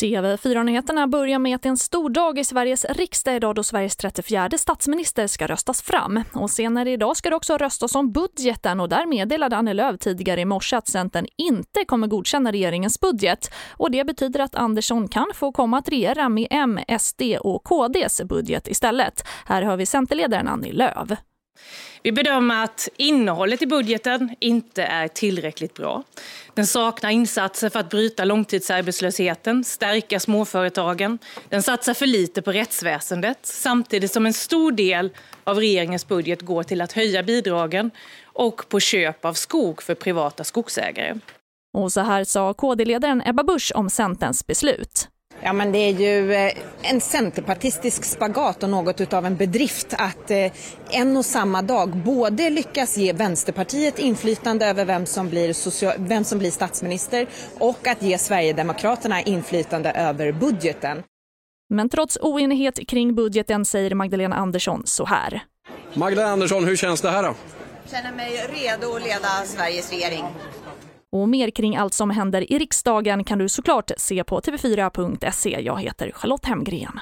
TV4-nyheterna börjar med att det är en stor dag i Sveriges riksdag idag då Sveriges 34 statsminister ska röstas fram. Och senare idag ska det också röstas om budgeten och där meddelade Annie Lööf tidigare i morse att Centern inte kommer godkänna regeringens budget. Och det betyder att Andersson kan få komma att regera med M, SD och KDs budget istället. Här hör vi Centerledaren Annie Lööf. Vi bedömer att innehållet i budgeten inte är tillräckligt bra. Den saknar insatser för att bryta långtidsarbetslösheten, stärka småföretagen. Den satsar för lite på rättsväsendet samtidigt som en stor del av regeringens budget går till att höja bidragen och på köp av skog för privata skogsägare. Och så här sa KD-ledaren Ebba Busch om Centerns beslut. Ja, men det är ju eh, en centerpartistisk spagat och något av en bedrift att eh, en och samma dag både lyckas ge Vänsterpartiet inflytande över vem som blir, social, vem som blir statsminister och att ge Sverigedemokraterna inflytande över budgeten. Men trots oenighet kring budgeten säger Magdalena Andersson så här. Magdalena Andersson, hur känns det här då? Jag känner mig redo att leda Sveriges regering. Och mer kring allt som händer i riksdagen kan du såklart se på tv4.se. Jag heter Charlotte Hemgren.